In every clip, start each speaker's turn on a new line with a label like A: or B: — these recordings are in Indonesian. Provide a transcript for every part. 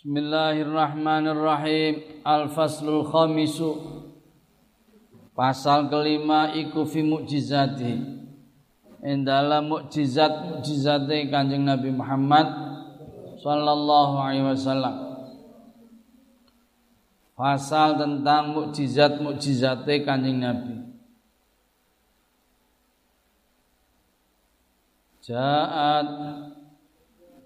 A: Bismillahirrahmanirrahim. Al-Faslul Khamisu. Pasal kelima iku fi mukjizati. Indala mukjizat mukjizate Kanjeng Nabi Muhammad sallallahu alaihi wasallam. Pasal tentang mukjizat mukjizate Kanjeng Nabi. Ja'at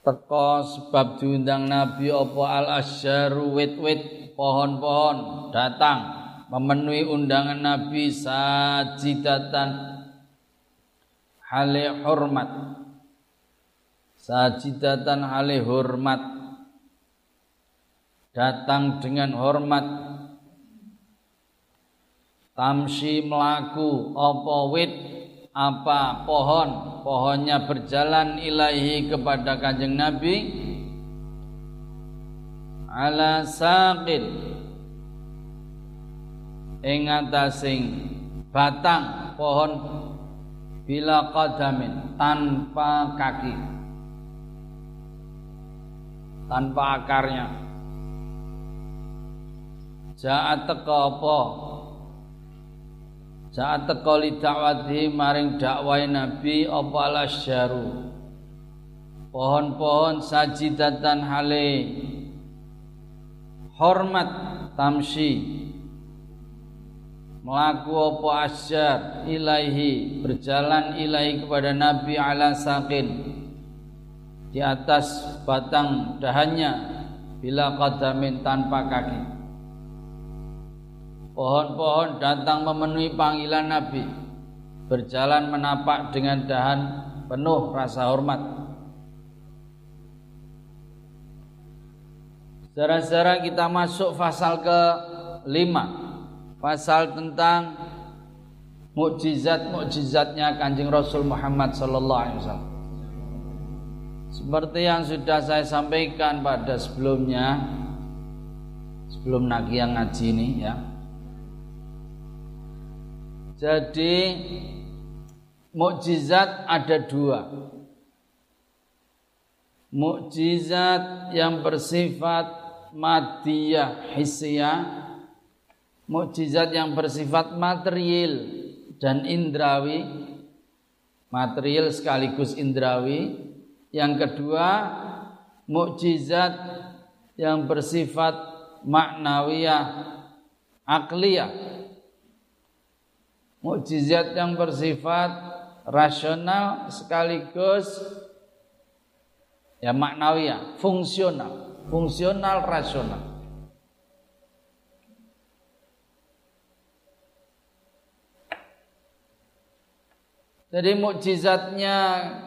A: teko sebab diundang Nabi apa al asyaru wit-wit pohon-pohon datang memenuhi undangan Nabi sajidatan. Hale hormat. Sajidatan hale hormat. Datang dengan hormat. Tamsi melaku apa wit apa pohon? Pohonnya berjalan ilahi kepada kanjeng Nabi. Ala saqin. Ing atasing batang pohon bila qadamin tanpa kaki. Tanpa akarnya. Jaat teka apa saat tekoli dakwati maring dakwai Nabi apa syaru? Pohon-pohon sajidatan hale. Hormat tamsi. Melaku apa asyar ilaihi berjalan ilahi kepada Nabi ala sakin di atas batang dahannya bila qadamin tanpa kaki Pohon-pohon datang memenuhi panggilan Nabi Berjalan menapak dengan dahan penuh rasa hormat Secara-secara kita masuk pasal ke lima Pasal tentang mukjizat-mukjizatnya Kanjeng Rasul Muhammad sallallahu alaihi wasallam. Seperti yang sudah saya sampaikan pada sebelumnya sebelum nagi yang ngaji ini ya. Jadi mukjizat ada dua. Mukjizat yang bersifat madiyah hissiyah, mukjizat yang bersifat material dan indrawi, material sekaligus indrawi. Yang kedua, mukjizat yang bersifat maknawiyah akliyah mukjizat yang bersifat rasional sekaligus ya maknawi ya fungsional fungsional rasional Jadi mukjizatnya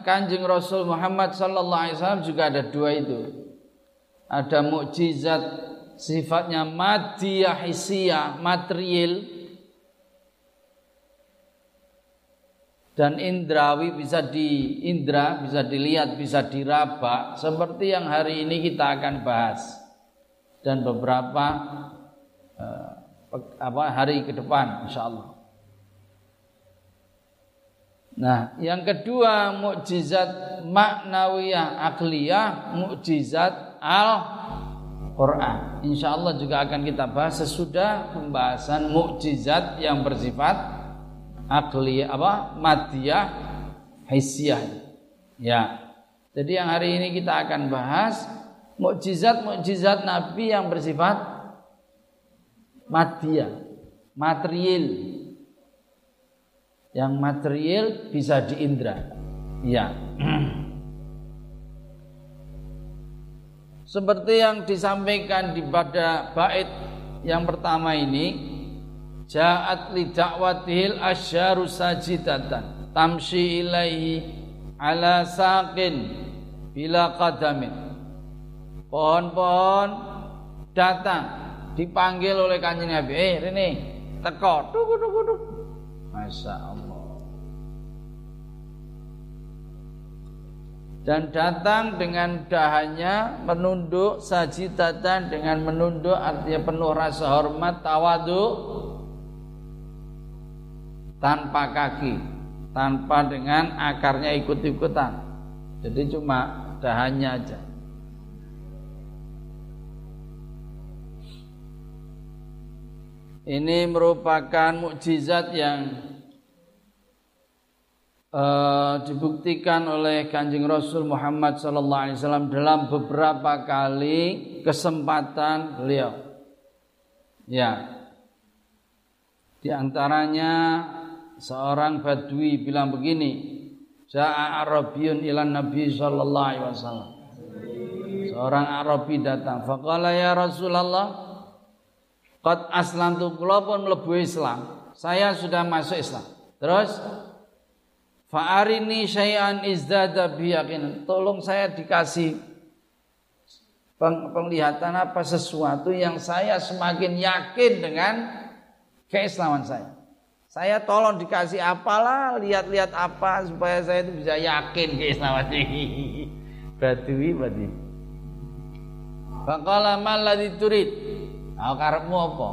A: Kanjeng Rasul Muhammad sallallahu alaihi wasallam juga ada dua itu. Ada mukjizat sifatnya madiyah hisiyah, material dan indrawi bisa di indra bisa dilihat bisa diraba seperti yang hari ini kita akan bahas. Dan beberapa uh, apa hari ke depan insyaallah. Nah, yang kedua mukjizat maknawiyah akliyah, mukjizat Al-Qur'an. Insyaallah juga akan kita bahas sesudah pembahasan mukjizat yang bersifat akli apa? Madiyah hisyah. Ya. Jadi yang hari ini kita akan bahas mukjizat-mukjizat Nabi yang bersifat madiyah material. Yang material bisa diindra. Ya. Seperti yang disampaikan di pada bait yang pertama ini Ja'at li da'watihil asyaru sajidatan tamshi ilaihi ala saqin bila qadamin pohon-pohon datang dipanggil oleh kanjeng Nabi, "Eh, Rene, teko." Tuk tuk tuk. Masya Allah. Dan datang dengan dahannya menunduk sajidatan dengan menunduk artinya penuh rasa hormat tawadu tanpa kaki tanpa dengan akarnya ikut-ikutan jadi cuma dahannya aja ini merupakan mukjizat yang uh, dibuktikan oleh Kanjeng Rasul Muhammad wasallam dalam beberapa kali kesempatan beliau. Ya. Di antaranya seorang badui bilang begini, Ja'a Arabiyun ilan Nabi sallallahu alaihi wasallam. Seorang Arabi datang, faqala ya Rasulullah, qad aslamtu kula pun mlebu Islam. Saya sudah masuk Islam. Terus Fa'arini syai'an izdada biyakin. Tolong saya dikasih penglihatan apa sesuatu yang saya semakin yakin dengan keislaman saya. Saya tolong dikasih apalah, lihat-lihat apa supaya saya itu bisa yakin keislaman ini. Badui badui. Faqala mal ladzi turid? Oh, karepmu apa?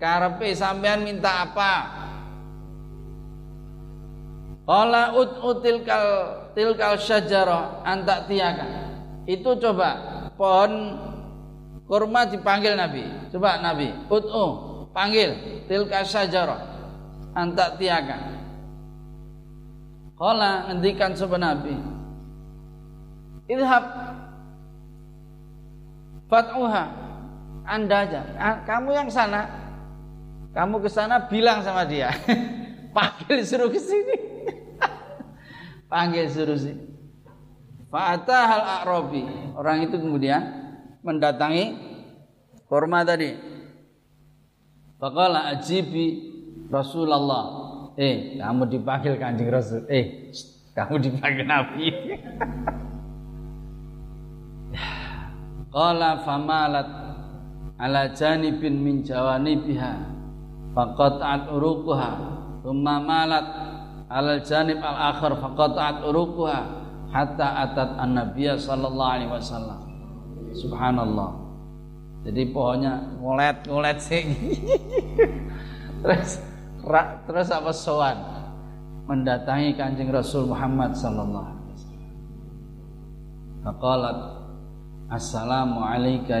A: Karepe sampean minta apa? Qala ut tilkal tilkal syajara antak tiaka. Itu coba pohon kurma dipanggil Nabi. Coba Nabi, ut'u panggil tilkal syajara antak tiaka. Qala ngendikan sapa Nabi. Idhab fat'uha anda aja. Kamu yang sana. Kamu ke sana bilang sama dia. Panggil suruh ke sini panggil suruh sini. Fa'ata hal a'robi. Orang itu kemudian mendatangi kurma tadi. Faqala ajibi Rasulullah. Eh, kamu dipanggil kanjeng Rasul. Eh, kamu dipanggil Nabi. Qala famalat ala janibin min jawanibiha faqata'at uruquha thumma malat alal janib al akhir faqata'at uruquha hatta atat an nabiyya sallallahu alaihi wasallam subhanallah jadi pohonnya ngulet-ngulet sih terus rak, terus apa sowan mendatangi kanjeng Rasul Muhammad sallallahu alaihi wasallam faqalat assalamu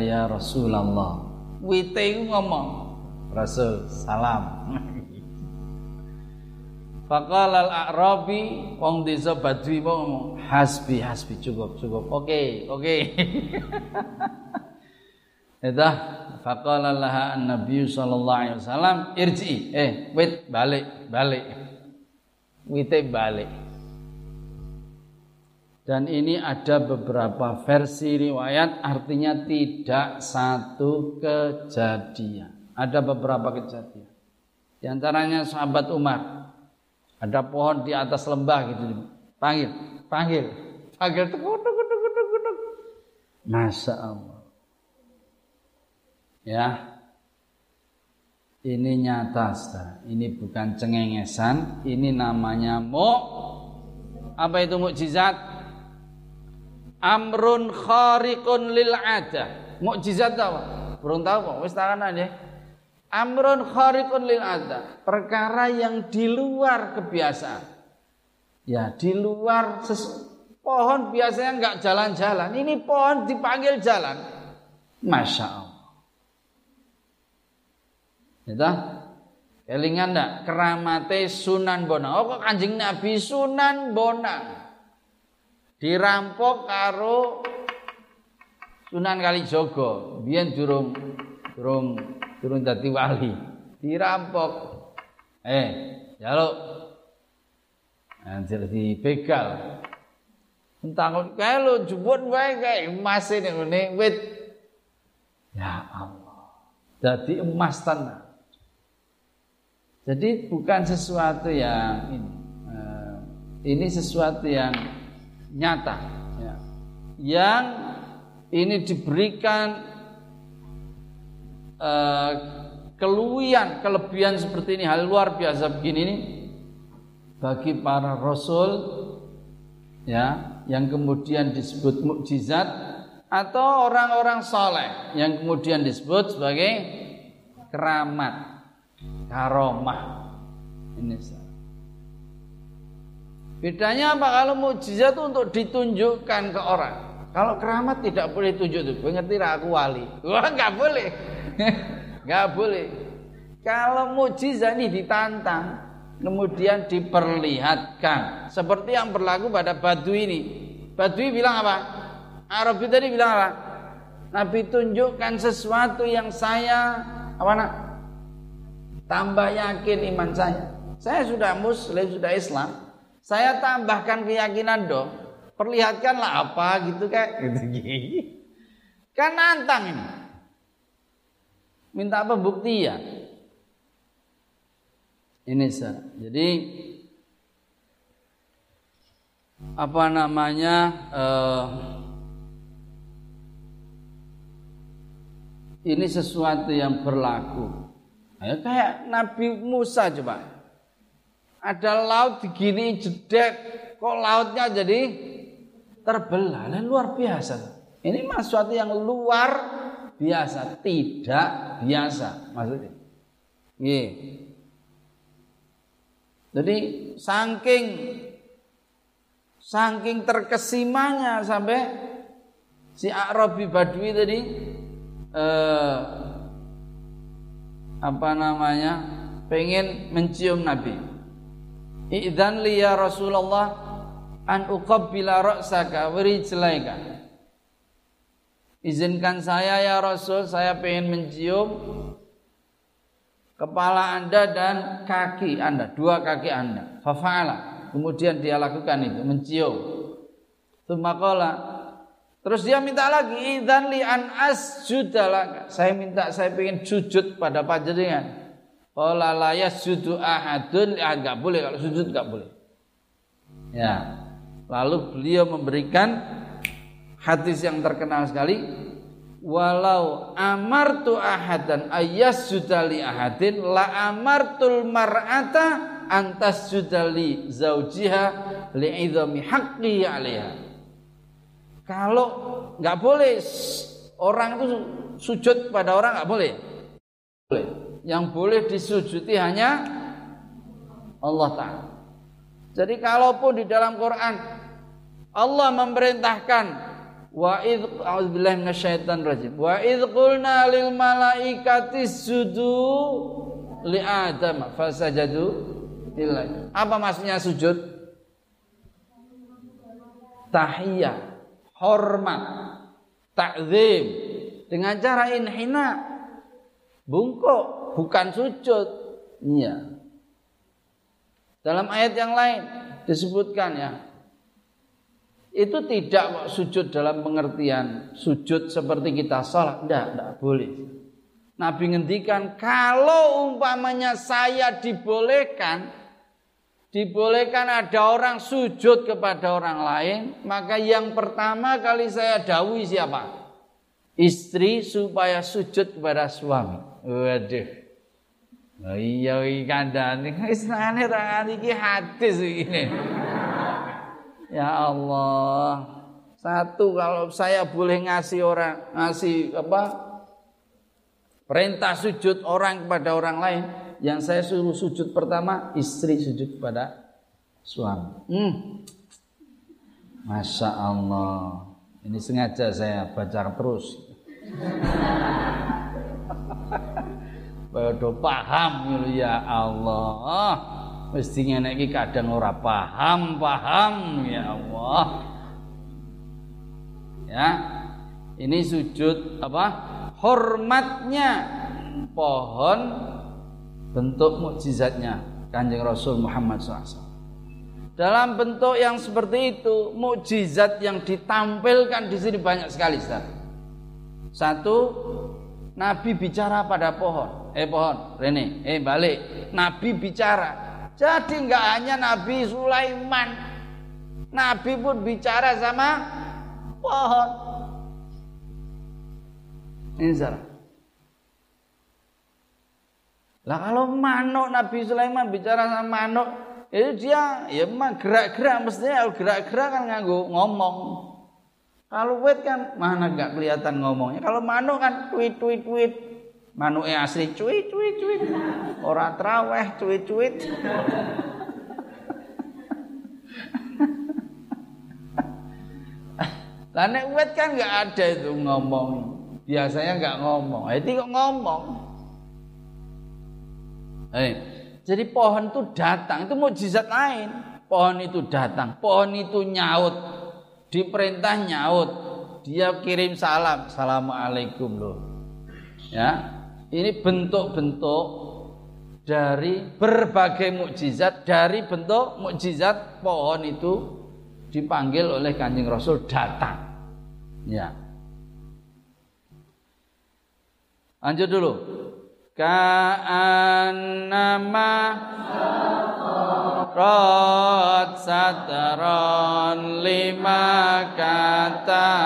A: ya Rasulullah wite ngomong Rasul salam Faqala al-a'rabi wong desa badui ngomong hasbi hasbi cukup cukup. Oke, oke. Itu faqala laha an-nabiy sallallahu alaihi wasallam irji eh wait balik balik. Wite balik. Dan ini ada beberapa versi riwayat artinya tidak satu kejadian. Ada beberapa kejadian. Di antaranya sahabat Umar ada pohon di atas lembah gitu. Panggil, panggil, panggil tekuk tekuk tekuk tekuk. Masya Allah. Ya. Ini nyata. Ini bukan cengengesan, ini namanya mu apa itu mukjizat? Amrun khariqun lil ada. Mukjizat apa? Belum tahu kok, wis tangan aja. Amrun khariqun lil ada. Perkara yang di luar kebiasaan. Ya, di luar ses pohon biasanya nggak jalan-jalan. Ini pohon dipanggil jalan. Masya Allah. Itu Kelingan ndak? Keramate Sunan Bonang. Oh kok Kanjeng Nabi Sunan Bonang. Dirampok karo Sunan Kalijogo. Biyen durung durung turun dadi wali. Dirampok. Eh jaluk anjir dibegal. Entang kae lu jubun wae kae emas ini ngene. Wit. Ya Allah. Jadi emas tanah jadi bukan sesuatu yang ini eh, ini sesuatu yang nyata ya. yang ini diberikan uh, keluian, kelebihan seperti ini hal luar biasa begini ini bagi para rasul ya yang kemudian disebut mukjizat atau orang-orang soleh yang kemudian disebut sebagai keramat karomah. Ini bedanya apa? Kalau mukjizat itu untuk ditunjukkan ke orang. Kalau keramat tidak boleh tunjuk tuh ngerti aku wali. Wah nggak boleh. Nggak boleh. Kalau mukjizat ini ditantang kemudian diperlihatkan. Seperti yang berlaku pada Badui ini. Badui bilang apa? Arab tadi bilang apa? Nabi tunjukkan sesuatu yang saya apa nak? Tambah yakin iman saya. Saya sudah muslim, sudah Islam. Saya tambahkan keyakinan dong. Perlihatkanlah apa gitu kayak gitu. Kan nantang ini. Minta pembuktian. Ini sah. Jadi apa namanya uh, ini sesuatu yang berlaku. Ya, kayak Nabi Musa coba. Ada laut begini jedek, kok lautnya jadi terbelah. Nah, luar biasa. Ini sesuatu yang luar biasa, tidak biasa maksudnya. Yeah. Jadi saking saking terkesimanya sampai si Arabi Badui tadi eh, apa namanya pengen mencium Nabi. Idzan li ya Rasulullah an uqabbila ra'saka wa. Izinkan saya ya Rasul, saya pengen mencium kepala Anda dan kaki Anda, dua kaki Anda. Fafa'ala. Kemudian dia lakukan itu, mencium. Tumakola. Terus dia minta lagi, idzan li an asjudalaka. Saya minta saya ingin sujud pada panjenengan. Qala la yasjudu ahadun, ya enggak boleh kalau sujud enggak boleh. Ya. Lalu beliau memberikan hadis yang terkenal sekali walau amartu ahadan ayas sudali ahadin la amartul mar'ata antas sudali zaujiha li'idhami haqqi alaiha kalau nggak boleh orang itu sujud pada orang nggak boleh boleh yang boleh disujudi hanya Allah Ta'ala jadi kalaupun di dalam Quran Allah memerintahkan Wa id rajim. Wa id qulna lil malaikati sujudu li Adam fasajadu illa. Apa maksudnya sujud? Tahiyah, hormat, takzim dengan cara inhina. Bungkuk, bukan sujud. Iya. Dalam ayat yang lain disebutkan ya, itu tidak sujud dalam pengertian sujud seperti kita sholat tidak, tidak boleh Nabi ngendikan kalau umpamanya saya dibolehkan dibolehkan ada orang sujud kepada orang lain maka yang pertama kali saya dawi siapa istri supaya sujud kepada suami waduh Oh iya iki kandhane wis nane tangan iki hadis iki. Ya Allah. Satu kalau saya boleh ngasih orang ngasih apa? Perintah sujud orang kepada orang lain, yang saya suruh sujud pertama istri sujud kepada suami. Hmm. Masya Allah. Ini sengaja saya baca terus. Baru paham ya Allah. Mesti ngene iki kadang ora paham, paham ya Allah. Ya. Ini sujud apa? Hormatnya pohon bentuk mukjizatnya Kanjeng Rasul Muhammad SAW. Dalam bentuk yang seperti itu, mukjizat yang ditampilkan di sini banyak sekali, Ustaz. Satu, Nabi bicara pada pohon. Eh pohon, Rene, eh balik. Nabi bicara jadi nggak hanya Nabi Sulaiman, Nabi pun bicara sama pohon. Ini salah. Lah kalau manuk Nabi Sulaiman bicara sama manuk, itu dia ya memang gerak-gerak mestinya gerak-gerak kan nganggo ngomong. Kalau wit kan mana gak kelihatan ngomongnya. Kalau manuk kan tweet tweet tweet. Manuknya asli cuit cuit cuit. Ora traweh cuit cuit. Lah nek kan nggak ada itu ngomong. Biasanya nggak ngomong. Itu kok ngomong. Eh, jadi pohon itu datang, itu mukjizat lain. Pohon itu datang, pohon itu nyaut, diperintah nyaut, dia kirim salam, assalamualaikum loh. Ya, ini bentuk-bentuk dari berbagai mukjizat, dari bentuk mukjizat pohon itu dipanggil oleh kanjeng Rasul datang. Ya. Lanjut dulu ka'annama rot satron lima katabat.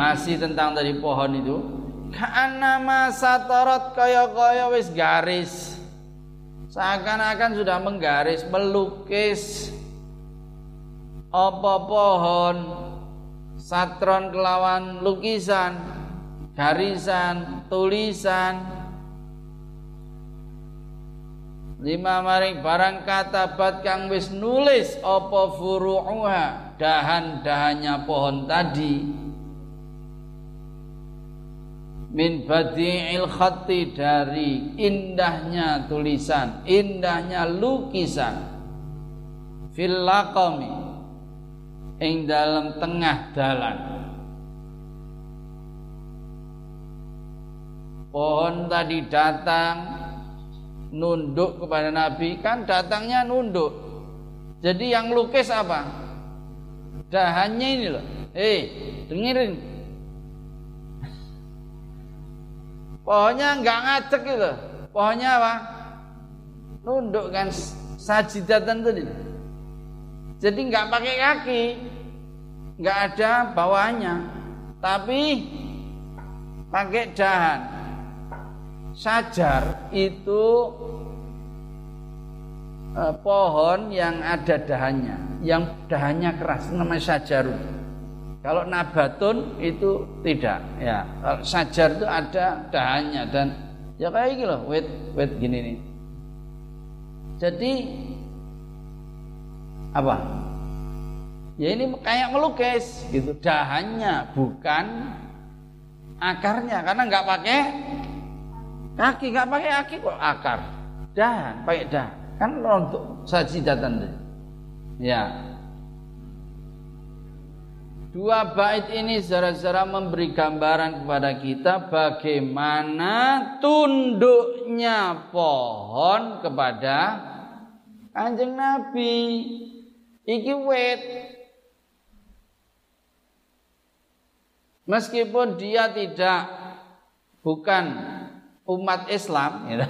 A: Masih tentang dari pohon itu. Ka'annama satarot kaya-kaya wis garis seakan-akan sudah menggaris, melukis. Apa pohon satron kelawan lukisan, garisan, tulisan. Lima maring barang kata bat kang wis nulis apa furu'uha dahan-dahannya pohon tadi min badi'il khatti dari indahnya tulisan, indahnya lukisan fil laqami ing dalam tengah dalan. Pohon tadi datang nunduk kepada Nabi kan datangnya nunduk. Jadi yang lukis apa? Dahannya ini loh. Eh, dengerin Pohonnya nggak ngacek gitu. Pohonnya apa? Nunduk kan sajidatan tadi. Jadi nggak pakai kaki, nggak ada bawahnya, tapi pakai dahan. Sajar itu eh, pohon yang ada dahannya, yang dahannya keras, namanya sajarun. Kalau nabatun itu tidak, ya. Kalau sajar itu ada dahannya dan ya kayak gini loh, wet wet gini nih. Jadi apa? Ya ini kayak melukis gitu, dahannya bukan akarnya karena nggak pakai kaki, nggak pakai kaki kok akar, dahan, pakai dahan. Kan untuk sajidatan Ya, Dua bait ini secara-secara memberi gambaran kepada kita bagaimana tunduknya pohon kepada Kanjeng Nabi. Iki wet. Meskipun dia tidak bukan umat Islam, ya.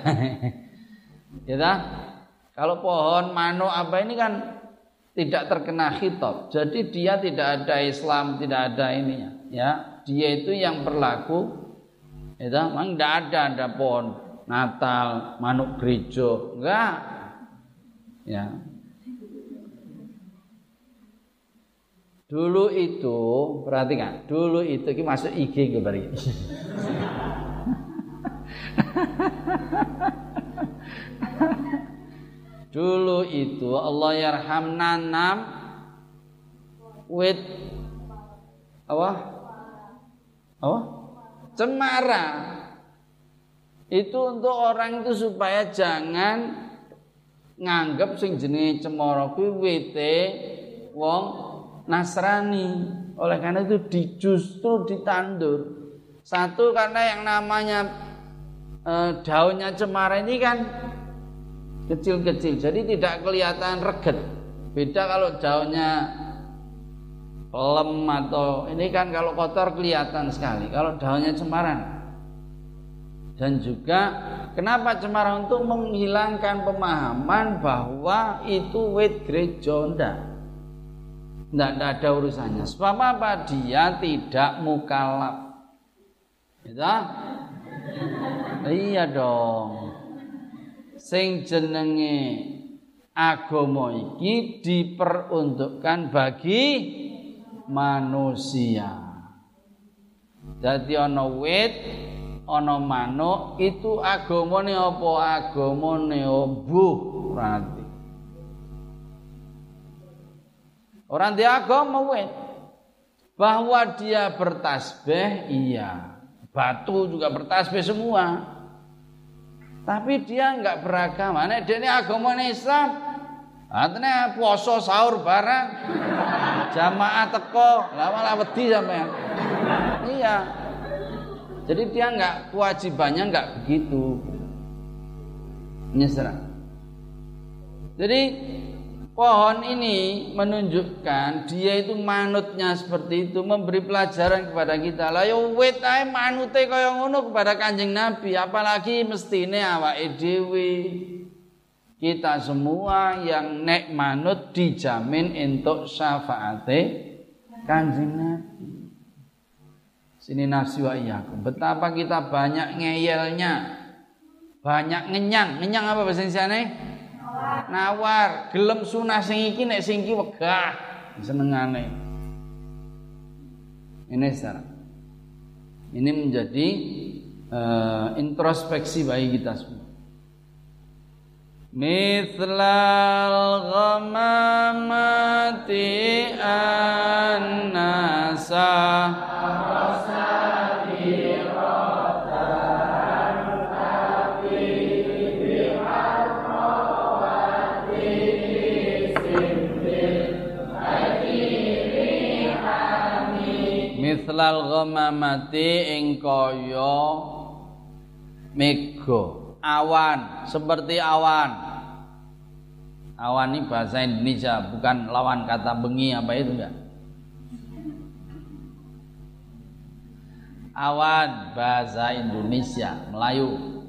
A: ya Kalau pohon mano apa ini kan tidak terkena khitab. Jadi dia tidak ada Islam, tidak ada ininya, ya. Dia itu yang berlaku itu ya memang tidak ada ada pohon Natal, manuk gereja, enggak. Ya. Dulu itu, perhatikan, dulu itu kita masuk IG kembali. Dulu itu Allah yarham nanam wit apa? Apa? Cemara. Itu untuk orang itu supaya jangan nganggep sing jenenge cemara kuwi wite wong Nasrani. Oleh karena itu di, justru ditandur. Satu karena yang namanya e, daunnya cemara ini kan kecil-kecil jadi tidak kelihatan reget beda kalau daunnya lem atau ini kan kalau kotor kelihatan sekali kalau daunnya cemaran dan juga Kenapa cemara? Untuk menghilangkan pemahaman bahwa itu wit gereja ndak. Ndak, ada urusannya. Sebab apa? Dia tidak mukalaf. Gitu? Iya dong. Sing jenenge agama iki diperuntukkan bagi manusia. Jadi ana wit, ana manuk, itu agamane apa? Agamane obuh berarti. Orang dia agama wit. Bahwa dia bertasbih, iya. Batu juga bertasbih semua. Tapi dia enggak beragama. Nek dia ini agama Islam, Artinya puasa sahur bareng jamaah teko, lama malah wedi sampean. Iya. Jadi dia nggak kewajibannya nggak begitu. Nyesrah. Jadi pohon ini menunjukkan dia itu manutnya seperti itu memberi pelajaran kepada kita. Lah yo wit ae manute kaya ngono kepada Kanjeng Nabi, apalagi mestine awake dhewe kita semua yang nek manut dijamin untuk syafaate kanjeng Nabi. Sini nafsi wa iyakum. Betapa kita banyak ngeyelnya. Banyak ngenyang. Ngenyang apa bahasa Indonesia Nawar nawar gelem sunah sing iki nek sing iki wegah. Senengane. Ini sekarang. Ini menjadi uh, introspeksi bagi kita semua. Mithlal ghamamati annasa Mithlal ghamamati ing kaya mega awan, seperti awan. Awan ini bahasa Indonesia, bukan lawan kata bengi apa itu enggak. Awan bahasa Indonesia, Melayu.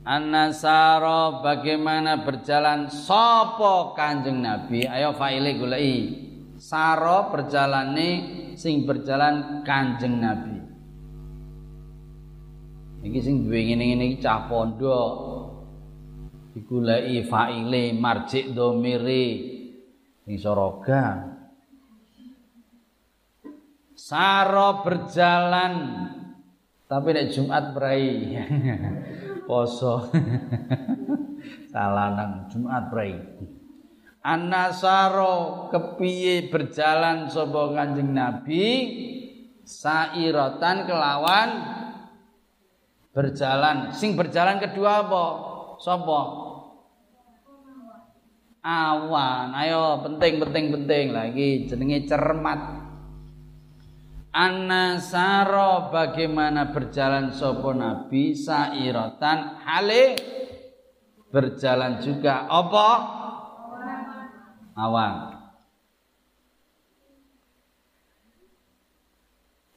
A: Anasaro bagaimana berjalan sopo kanjeng Nabi ayo faile gulai saro berjalane sing berjalan kanjeng Nabi Iki sing duwe ngene-ngene iki cah pondok. Digoleki faile marjik domire ning soroga. Saro berjalan tapi nek Jumat berai. Poso. Salah nang Jumat berai. Anasaro kepiye berjalan sapa Kanjeng Nabi? Sairatan kelawan berjalan. Sing berjalan kedua apa? Sapa? Awan. Ayo penting penting penting lagi. Jenenge cermat. Anasaro bagaimana berjalan sopo nabi? Sairatan hale? Berjalan juga. Apa awan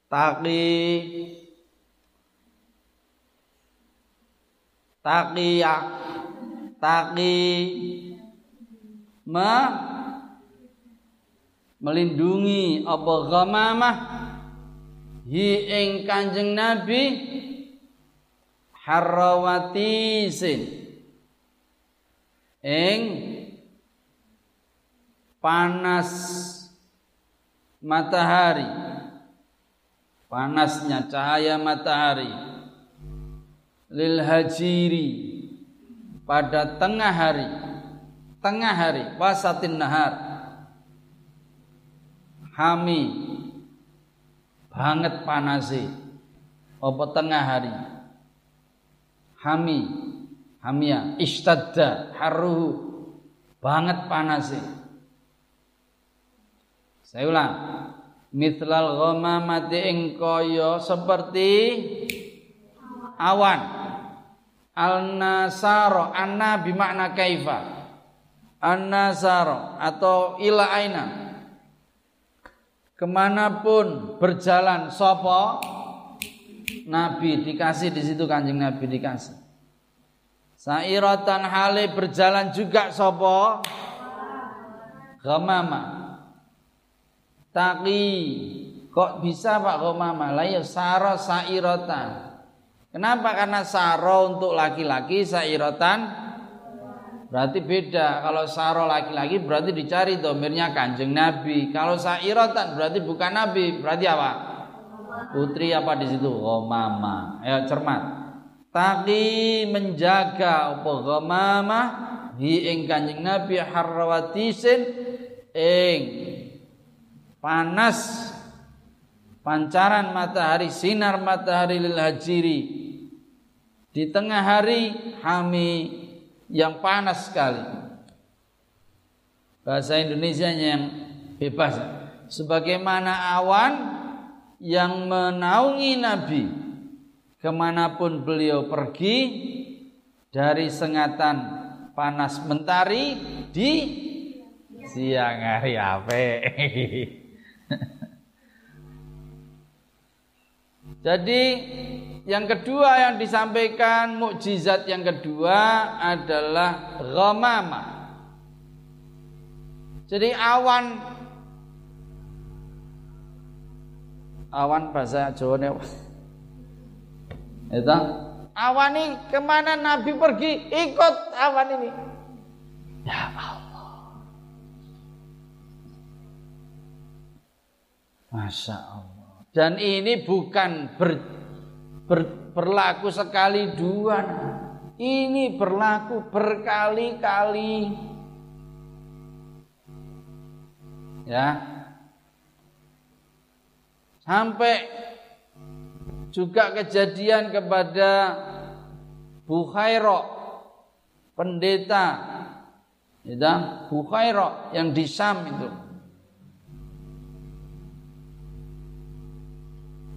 A: Taki taqiya. Taqi ma melindungi apa ghamamah hi ing Kanjeng Nabi sin. Ing panas matahari. Panasnya cahaya matahari. Lil hajiri. Pada tengah hari. Tengah hari. Wasatin nahar. Hami. Banget panasi apa tengah hari? Hami. Hamia. Istadda haruhu. Banget panasi saya ulang. Mithlal ghamamati ing kaya seperti awan. Al nasaro anna bimakna kaifa? An nasaro atau ila aina? Ke mana pun berjalan sopo? Nabi dikasih di situ kanjeng Nabi dikasih. Sairatan hale berjalan juga sopo? Ghamama. Taki kok bisa Pak Ghamama? Lah ya saro sairatan. Kenapa? Karena saro untuk laki-laki sairatan Berarti beda. Kalau saro laki-laki berarti dicari domirnya kanjeng Nabi. Kalau sairatan berarti bukan Nabi. Berarti apa? Putri apa di situ? Gomama. Ayo cermat. Taki menjaga apa gomama hi ing kanjeng Nabi harrawatisin ing panas pancaran matahari sinar matahari lil hajiri di tengah hari hami yang panas sekali. Bahasa Indonesia yang bebas. Sebagaimana awan yang menaungi Nabi ke mana pun beliau pergi dari sengatan panas mentari di siang hari apa? Jadi yang kedua yang disampaikan mukjizat yang kedua adalah ghamama. Jadi awan awan bahasa Jawa. Itu awan ini ke mana Nabi pergi ikut awan ini. Ya Allah. Masya Allah. Dan ini bukan ber, ber, berlaku sekali dua. Ini berlaku berkali-kali. Ya. Sampai juga kejadian kepada Bukhairo pendeta ya, Bukhairo yang di Sam itu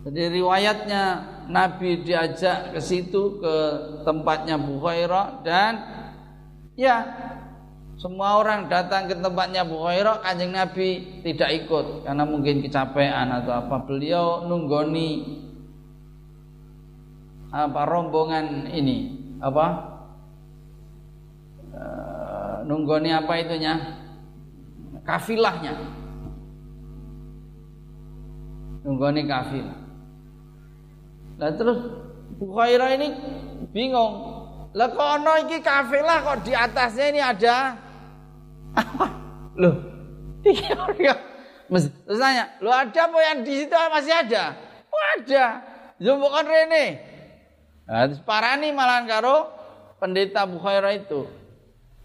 A: Jadi riwayatnya Nabi diajak ke situ ke tempatnya Bukhairah dan ya semua orang datang ke tempatnya Bukhairah kanjeng Nabi tidak ikut karena mungkin kecapean atau apa. Beliau nunggoni apa rombongan ini apa? E, nunggoni apa itunya? Kafilahnya. Nunggoni kafilah Nah terus Bukhaira ini bingung. Lah kok ono iki kafilah kok di atasnya ini ada? Loh, iki Terus tanya, lo ada apa yang di situ masih ada? Oh ada. Yo rene. Nah, terus parani malahan karo pendeta Bukhaira itu.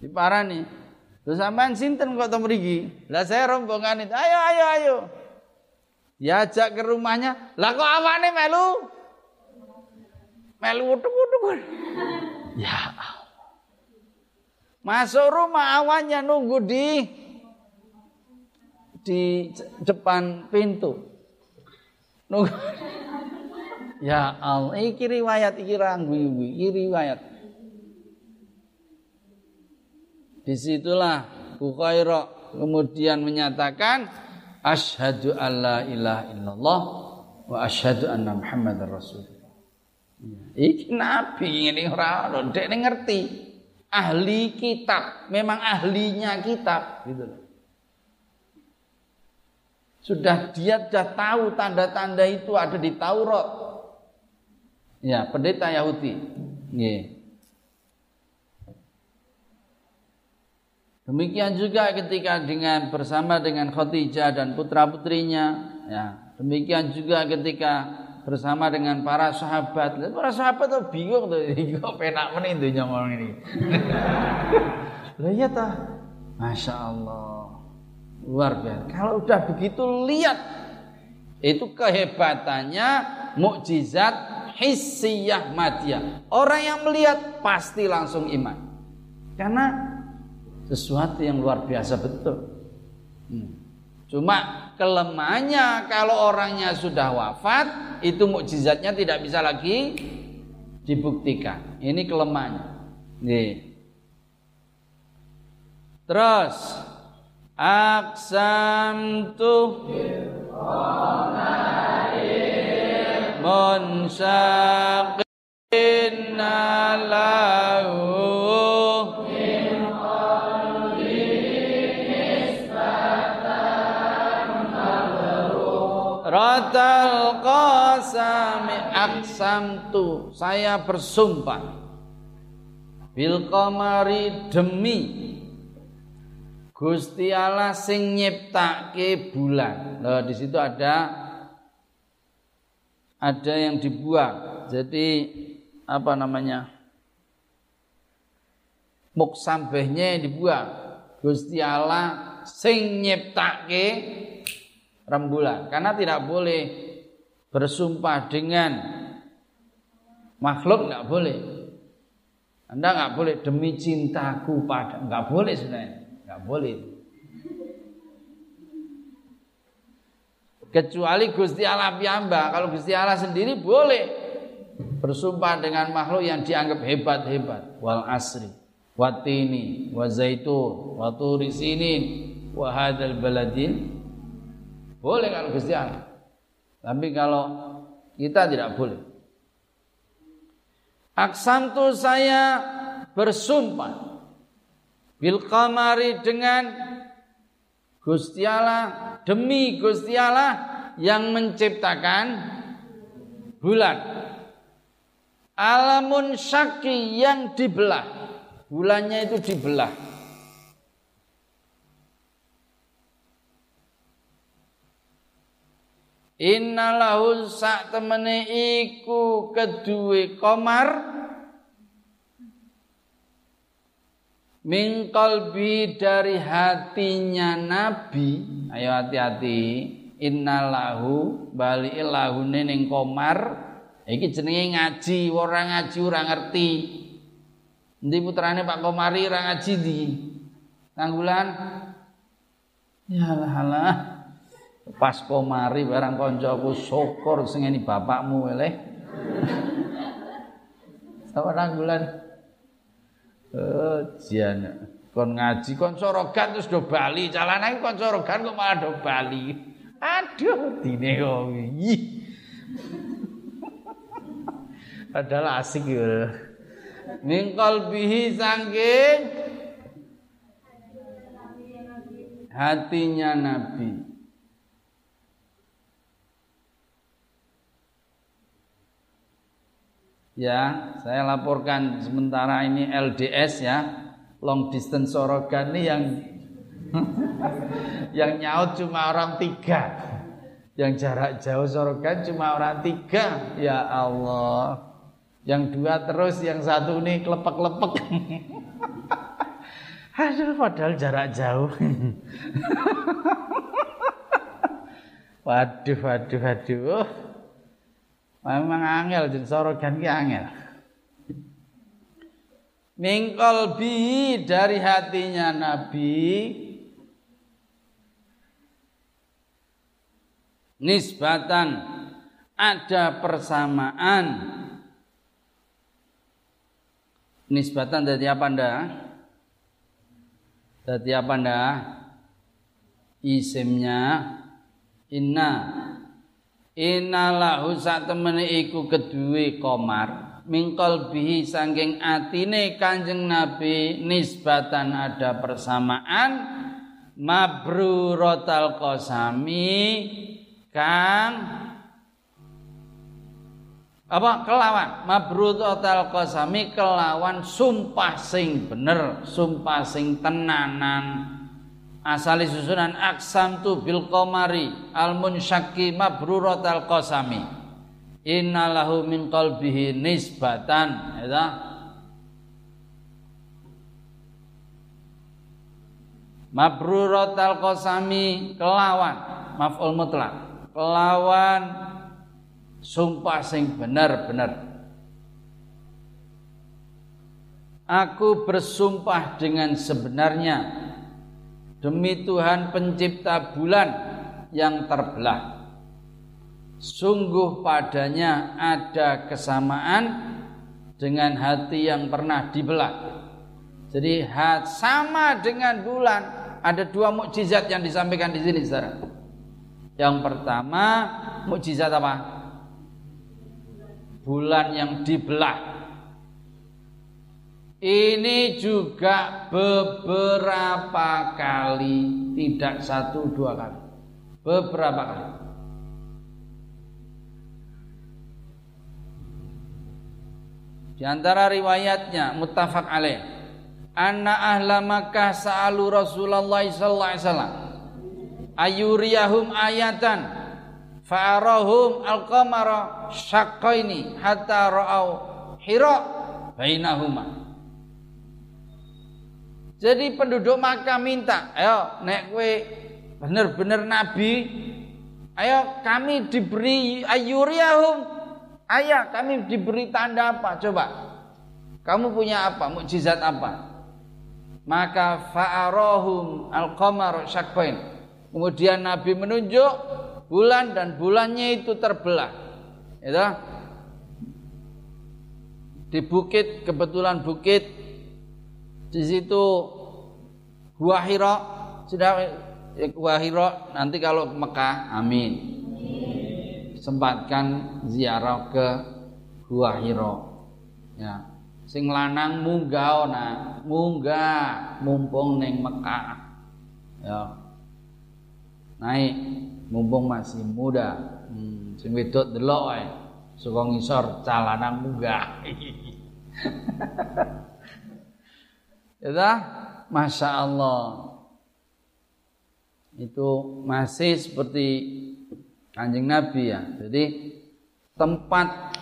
A: Diparani. Terus sampean sinten kok to mriki? Lah saya rombongan itu. Ayo ayo ayo. Diajak ke rumahnya. Lah kok awane melu? Melu utuk-utuk. Ya Allah. Masuk rumah awannya nunggu di di depan pintu. Nunggu. Ya Allah, iki riwayat iki ranggu iki riwayat. Di situlah Bukhairah kemudian menyatakan asyhadu alla ilaha illallah wa asyhadu anna muhammadar rasul. Iki nabi ini ora ono, dek ngerti. Ahli kitab, memang ahlinya kitab gitu loh. Sudah dia sudah tahu tanda-tanda itu ada di Taurat. Ya, pendeta Yahudi. Yeah. Demikian juga ketika dengan bersama dengan Khadijah dan putra-putrinya, ya. Demikian juga ketika bersama dengan para sahabat. Para sahabat tuh bingung tuh, kok penak meneh dunya ngomong ini. Lah iya ta. Masya Allah. Luar biasa. Kalau udah begitu lihat itu kehebatannya mukjizat hissiyah madiyah. Orang yang melihat pasti langsung iman. Karena sesuatu yang luar biasa betul. Hmm. Cuma kelemahannya kalau orangnya sudah wafat itu mukjizatnya tidak bisa lagi dibuktikan. Ini kelemahannya. Nih. Terus aksam tuh munsaqin lahu aksamtu saya bersumpah bil qamari demi Gusti Allah sing nyiptake bulan. Nah, di situ ada ada yang dibuang. Jadi apa namanya? Muksambehnya dibuang. Gusti Allah sing nyiptake rembulan karena tidak boleh bersumpah dengan makhluk nggak boleh. Anda nggak boleh demi cintaku pada nggak boleh sebenarnya. Nggak boleh. Kecuali Gusti Allah piyamba kalau Gusti Allah sendiri boleh bersumpah dengan makhluk yang dianggap hebat-hebat. Wal asri watini wa zaitun wa turi sinin wa hadzal baladin. Boleh kalau Gusti Allah. Tapi kalau kita tidak boleh aksam tu saya bersumpah bil qamari dengan Gusti Allah demi Gusti Allah yang menciptakan bulan. Alamun syaki yang dibelah. Bulannya itu dibelah Innalahu sak temene iku kedue komar min qalbi dari hatinya nabi. Ayo hati-hati. Innalahu bali lahune ning komar iki jenenge ngaji ora ngaji ora ngerti. Endi putrane Pak Komari ora ngaji di Tanggulan? Ya lah pas komari barang koncoku syukur sing ini bapakmu eleh sama tanggulan Oh, jian. Kon ngaji kon sorogan terus do bali, calane kon sorogan kok malah do bali. Aduh, dine kok Padahal asik ya. Min qalbihi sangking hatinya Nabi. Ya saya laporkan sementara ini LDS ya. Long distance sorogan ini yang yang nyaut cuma orang tiga. Yang jarak jauh sorogan cuma orang tiga. Ya Allah. Yang dua terus yang satu ini kelepek-lepek aduh padahal jarak jauh. Waduh waduh waduh Memang angel jadi sorogan ki angel. Mingkol bi dari hatinya Nabi nisbatan ada persamaan nisbatan dari apa anda? Dari apa anda? Isimnya inna Inalahu sak iku kedue komar mingkol bihi sangking atine kanjeng Nabi nisbatan ada persamaan. Mabruratal qasami kang apa? Kelawan. Mabruratal qasami kelawan sumpah sing bener sumpah sing tenanan asali susunan aksam tu bil komari al munsyaki mabrurat al qasami. Innalahu min qalbihi nisbatan ya mabrurat al qasami kelawan maf'ul mutlak kelawan sumpah sing benar-benar. Aku bersumpah dengan sebenarnya demi Tuhan pencipta bulan yang terbelah. Sungguh padanya ada kesamaan dengan hati yang pernah dibelah. Jadi sama dengan bulan ada dua mukjizat yang disampaikan di sini saudara. Yang pertama mukjizat apa? Bulan yang dibelah. Ini juga beberapa kali, tidak satu dua kali. Beberapa kali. Di antara riwayatnya muttafaq alaih. Anna ahla Makkah sa'alu Rasulullah sallallahu alaihi wasallam ayuriyahum ayatan fa'arahum al-qamara syaqqaini hatta ra'au hira bainahuma jadi penduduk Makkah minta, ayo nek kue bener-bener nabi, ayo kami diberi ayuriyahum. Ayah, kami diberi tanda apa? Coba. Kamu punya apa? Mukjizat apa? Maka fa'arahum al-qamar syakbain. Kemudian Nabi menunjuk bulan dan bulannya itu terbelah. Itu di bukit kebetulan bukit di situ Gua Hira sudah ya, Gua Hira nanti kalau ke Mekah amin. Sempatkan ziarah ke Gua Hira. Ya. Sing lanang munggah ona munggah mumpung neng Mekah. Ya. Naik mumpung masih muda. Hmm, sing wedok delok ae. Saka ngisor calanang munggah Ya, masya Allah. Itu masih seperti kanjeng Nabi ya. Jadi tempat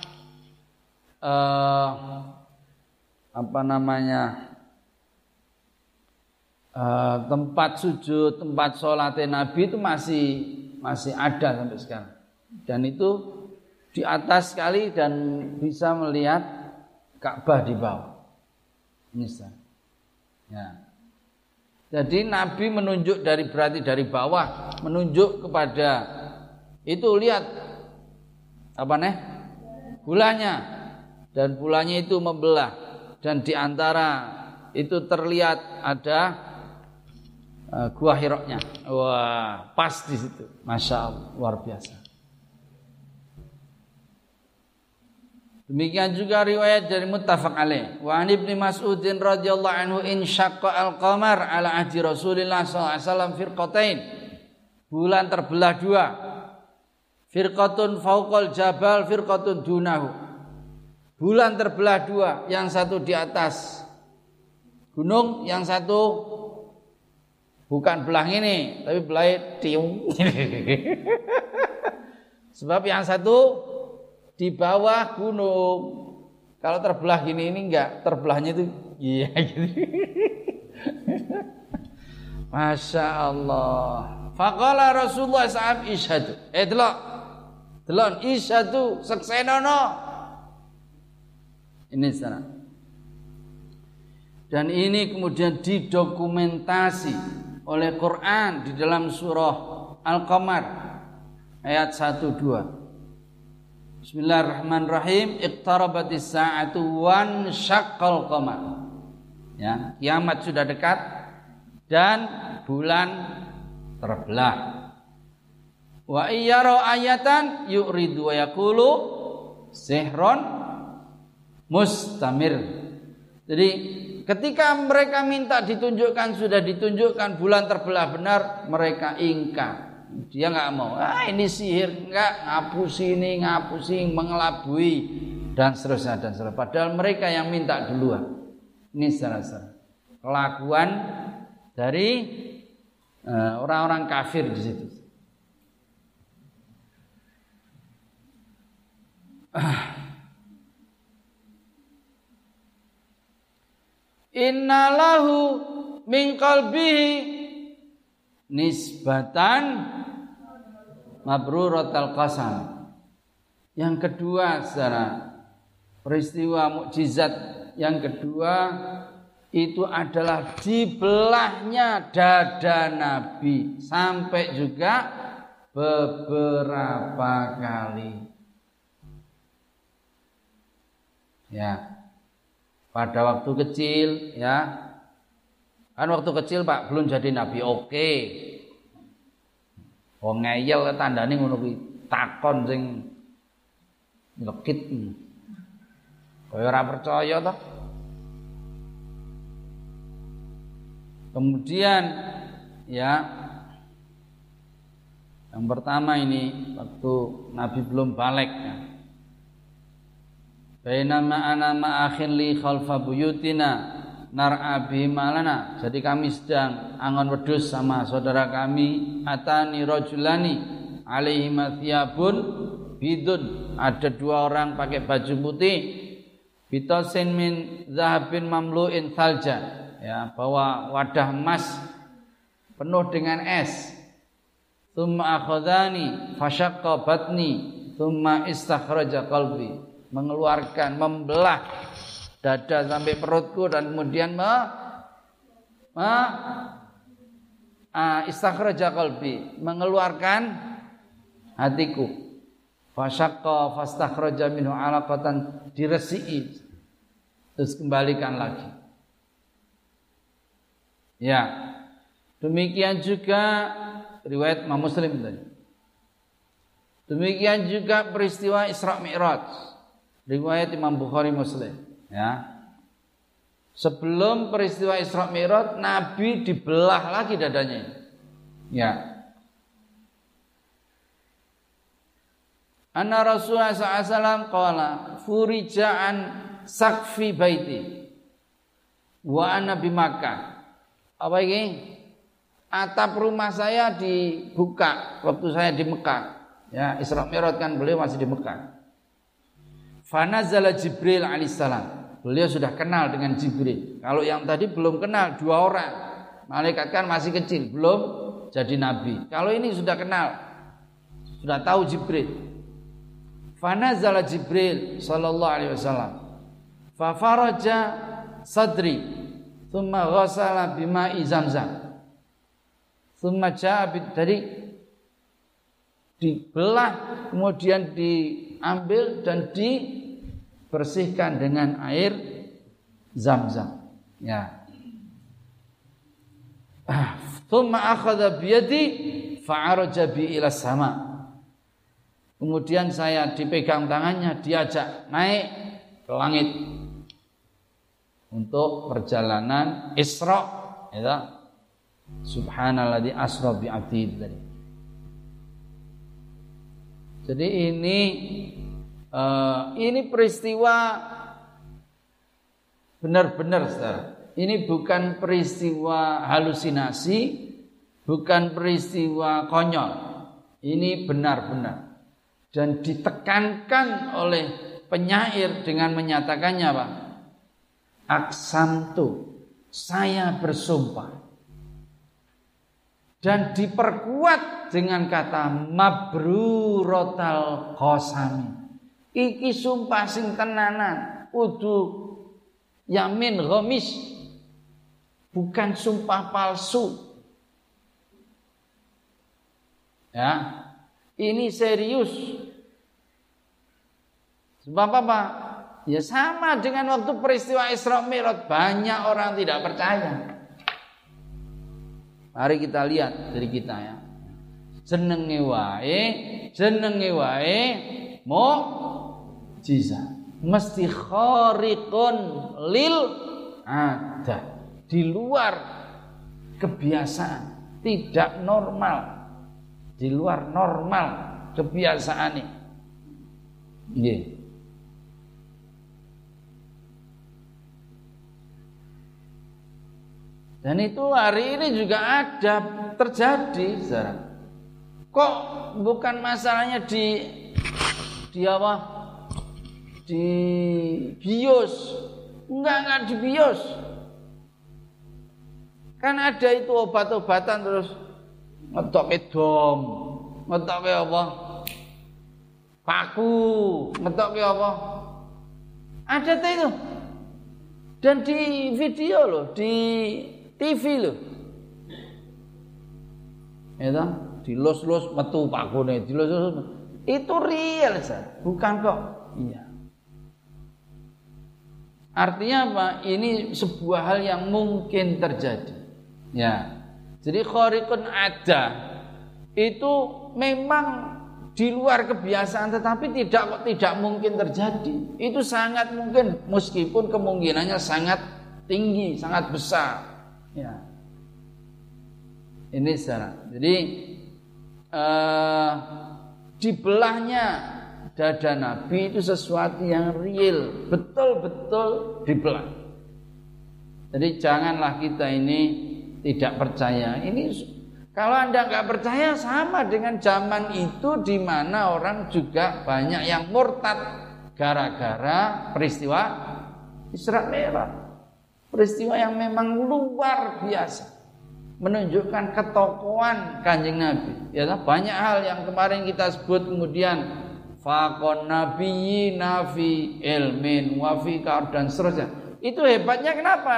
A: eh, apa namanya eh, tempat sujud, tempat sholat Nabi itu masih masih ada sampai sekarang. Dan itu di atas sekali dan bisa melihat Ka'bah di bawah. Misalnya. Ya. Jadi Nabi menunjuk dari berarti dari bawah menunjuk kepada itu lihat. Apa nih? Bulannya dan bulannya itu membelah. Dan di antara itu terlihat ada uh, gua hiroknya. Wah pas di situ. Masya Allah luar biasa Demikian juga riwayat dari muttafaq alaih. Wa an Ibnu Mas'ud radhiyallahu anhu in syaqqa al-qamar ala ahdi Rasulillah sallallahu alaihi wasallam firqatain. Bulan terbelah dua. Firqatun fauqal jabal, firqatun dunahu. Bulan terbelah dua, yang satu di atas gunung, yang satu bukan belah ini, tapi belah tiung. Sebab yang satu di bawah gunung. Kalau terbelah gini ini enggak, terbelahnya itu iya gitu. Masya Allah. Faqala Rasulullah SAW isyadu. Eh delok. Delok isyadu seksenono. Ini sana. Dan ini kemudian didokumentasi oleh Quran di dalam surah Al-Qamar ayat 1 2. Bismillahirrahmanirrahim. Iqtarabatis sa'atu wan syaqqal qamar. Ya, kiamat sudah dekat dan bulan terbelah. Wa iyyara ayatan yu'ridu wa yaqulu sihron mustamir. Jadi ketika mereka minta ditunjukkan sudah ditunjukkan bulan terbelah benar, mereka ingkar dia nggak mau. Ah ini sihir. Nggak ngapusi ini ngapusi mengelabui dan seterusnya dan seterusnya. Padahal mereka yang minta duluan. Ini secara kelakuan dari eh, orang-orang uh, kafir di situ. Innalahu min nisbatan mabruratul qasam. Yang kedua secara peristiwa mukjizat yang kedua itu adalah dibelahnya dada Nabi sampai juga beberapa kali. Ya. Pada waktu kecil ya. Kan waktu kecil Pak belum jadi nabi oke. Okay Wong ngeyel tandane ngono kuwi takon sing lekit. Kaya ora percaya toh. Kemudian ya yang pertama ini waktu Nabi belum balik ya. Bainama ana ma'akhin li khalfa buyutina nar'a malana. Jadi kami sedang angon wedus sama saudara kami atani rajulani alaihi mathiyabun bidun. Ada dua orang pakai baju putih. Bitosin min zahabin mamlu'in thalja. Ya, bawa wadah emas penuh dengan es. Thumma akhadhani fashaqqa batni thumma istakhraja qalbi mengeluarkan, membelah dada sampai perutku dan kemudian me, me uh, istakhraja qalbi, mengeluarkan hatiku. Fasyaqqa fastakhraja minhu alaqatan diresi'i terus kembalikan lagi. Ya. Demikian juga riwayat Imam Muslim tadi. Demikian juga peristiwa Isra Mi'raj. Riwayat Imam Bukhari Muslim, ya. Sebelum peristiwa Isra Mi'raj, Nabi dibelah lagi dadanya. Ya. Anna Rasulullah SAW qala furija'an sakfi baiti wa ana Makkah. Apa ini? Atap rumah saya dibuka waktu saya di Mekah. Ya, Isra Mi'raj kan beliau masih di Mekah. Fanazala Jibril alaihissalam. Beliau sudah kenal dengan Jibril. Kalau yang tadi belum kenal dua orang. Malaikat kan masih kecil, belum jadi nabi. Kalau ini sudah kenal, sudah tahu Jibril. Fanazala Jibril sallallahu alaihi wasallam. Fafaraja sadri thumma ghasala bima'i zamzam. Thumma ja'a dari dibelah kemudian diambil dan di bersihkan dengan air zam-zam. Ya. Thumma akhadha biyadi fa'araja bi ila sama. Kemudian saya dipegang tangannya, diajak naik ke langit untuk perjalanan Isra, ya. Subhanalladzi asra bi tadi. Jadi ini Uh, ini peristiwa benar-benar saudara. Ini bukan peristiwa halusinasi, bukan peristiwa konyol. Ini benar-benar. Dan ditekankan oleh penyair dengan menyatakannya apa? Aksamtu, saya bersumpah. Dan diperkuat dengan kata mabrurotal qasami Iki sumpah sing tenanan, udu yamin ghamis. Bukan sumpah palsu. Ya. Ini serius. Sebab apa? Ya sama dengan waktu peristiwa Isra Mi'raj, banyak orang tidak percaya. Mari kita lihat dari kita ya. Jenenge wae, jenenge wae mau mukjizat mesti khariqun lil ada di luar kebiasaan tidak normal di luar normal kebiasaan ini yeah. Dan itu hari ini juga ada terjadi, saudara. Kok bukan masalahnya di di apa? Di bios. Enggak enggak di bios. Kan ada itu obat-obatan terus ngetok dom ngetok apa? Paku ngetok apa? Ada itu. Dan di video loh di TV loh. Ya di los los metu paku nih di los los itu real sah bukan kok. Iya Artinya apa? Ini sebuah hal yang mungkin terjadi. Ya. Jadi khariqun ada itu memang di luar kebiasaan tetapi tidak tidak mungkin terjadi. Itu sangat mungkin meskipun kemungkinannya sangat tinggi, sangat besar. Ya. Ini secara. Jadi uh, dibelahnya dada Nabi itu sesuatu yang real, betul-betul dibelah. Jadi janganlah kita ini tidak percaya. Ini kalau Anda nggak percaya sama dengan zaman itu di mana orang juga banyak yang murtad gara-gara peristiwa Isra Mi'raj. Peristiwa yang memang luar biasa. Menunjukkan ketokohan Kanjeng Nabi. Ya banyak hal yang kemarin kita sebut kemudian fakon nabiyyi nafi ilmin wafikar dan seterusnya. Itu hebatnya kenapa?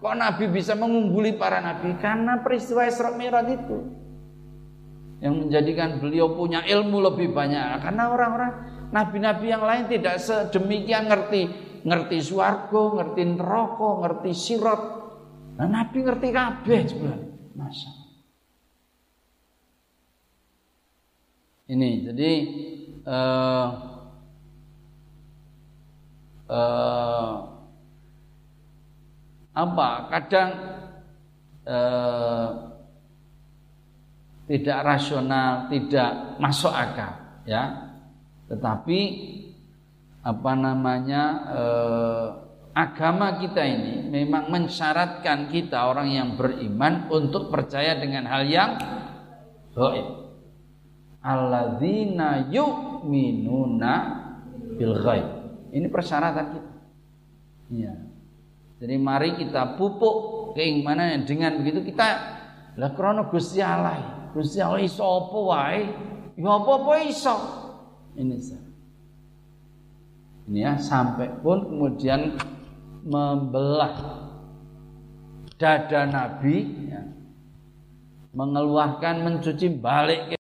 A: Kok Nabi bisa mengungguli para Nabi? Karena peristiwa Isra Mi'raj itu. Yang menjadikan beliau punya ilmu lebih banyak. Karena orang-orang Nabi-Nabi yang lain tidak sedemikian ngerti. Ngerti suargo, ngerti neraka, ngerti sirat. Nah, Nabi ngerti kabeh sebenarnya. Masa. Ini jadi uh, uh, apa kadang eh, tidak rasional, tidak masuk akal, ya. Tetapi apa namanya eh, agama kita ini memang mensyaratkan kita orang yang beriman untuk percaya dengan hal yang gaib. Alladzina yu'minuna bil ghaib. Ini persyaratan kita. Iya. Jadi mari kita pupuk keimanan dengan begitu kita lah krono Gusti Allah. Gusti Allah iso apa wae? Ya iso. Ini Ini ya sampai pun kemudian membelah dada Nabi ya, mengeluarkan mencuci balik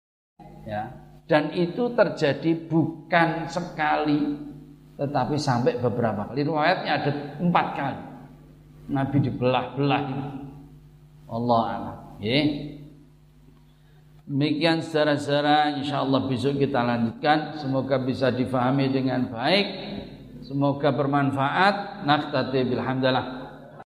A: ya dan itu terjadi bukan sekali tetapi sampai beberapa kali riwayatnya ada empat kali Nabi dibelah-belah ini. Allah alam. Ya. Demikian secara-secara insyaallah besok kita lanjutkan. Semoga bisa difahami dengan baik. Semoga bermanfaat. Naktati bilhamdalah.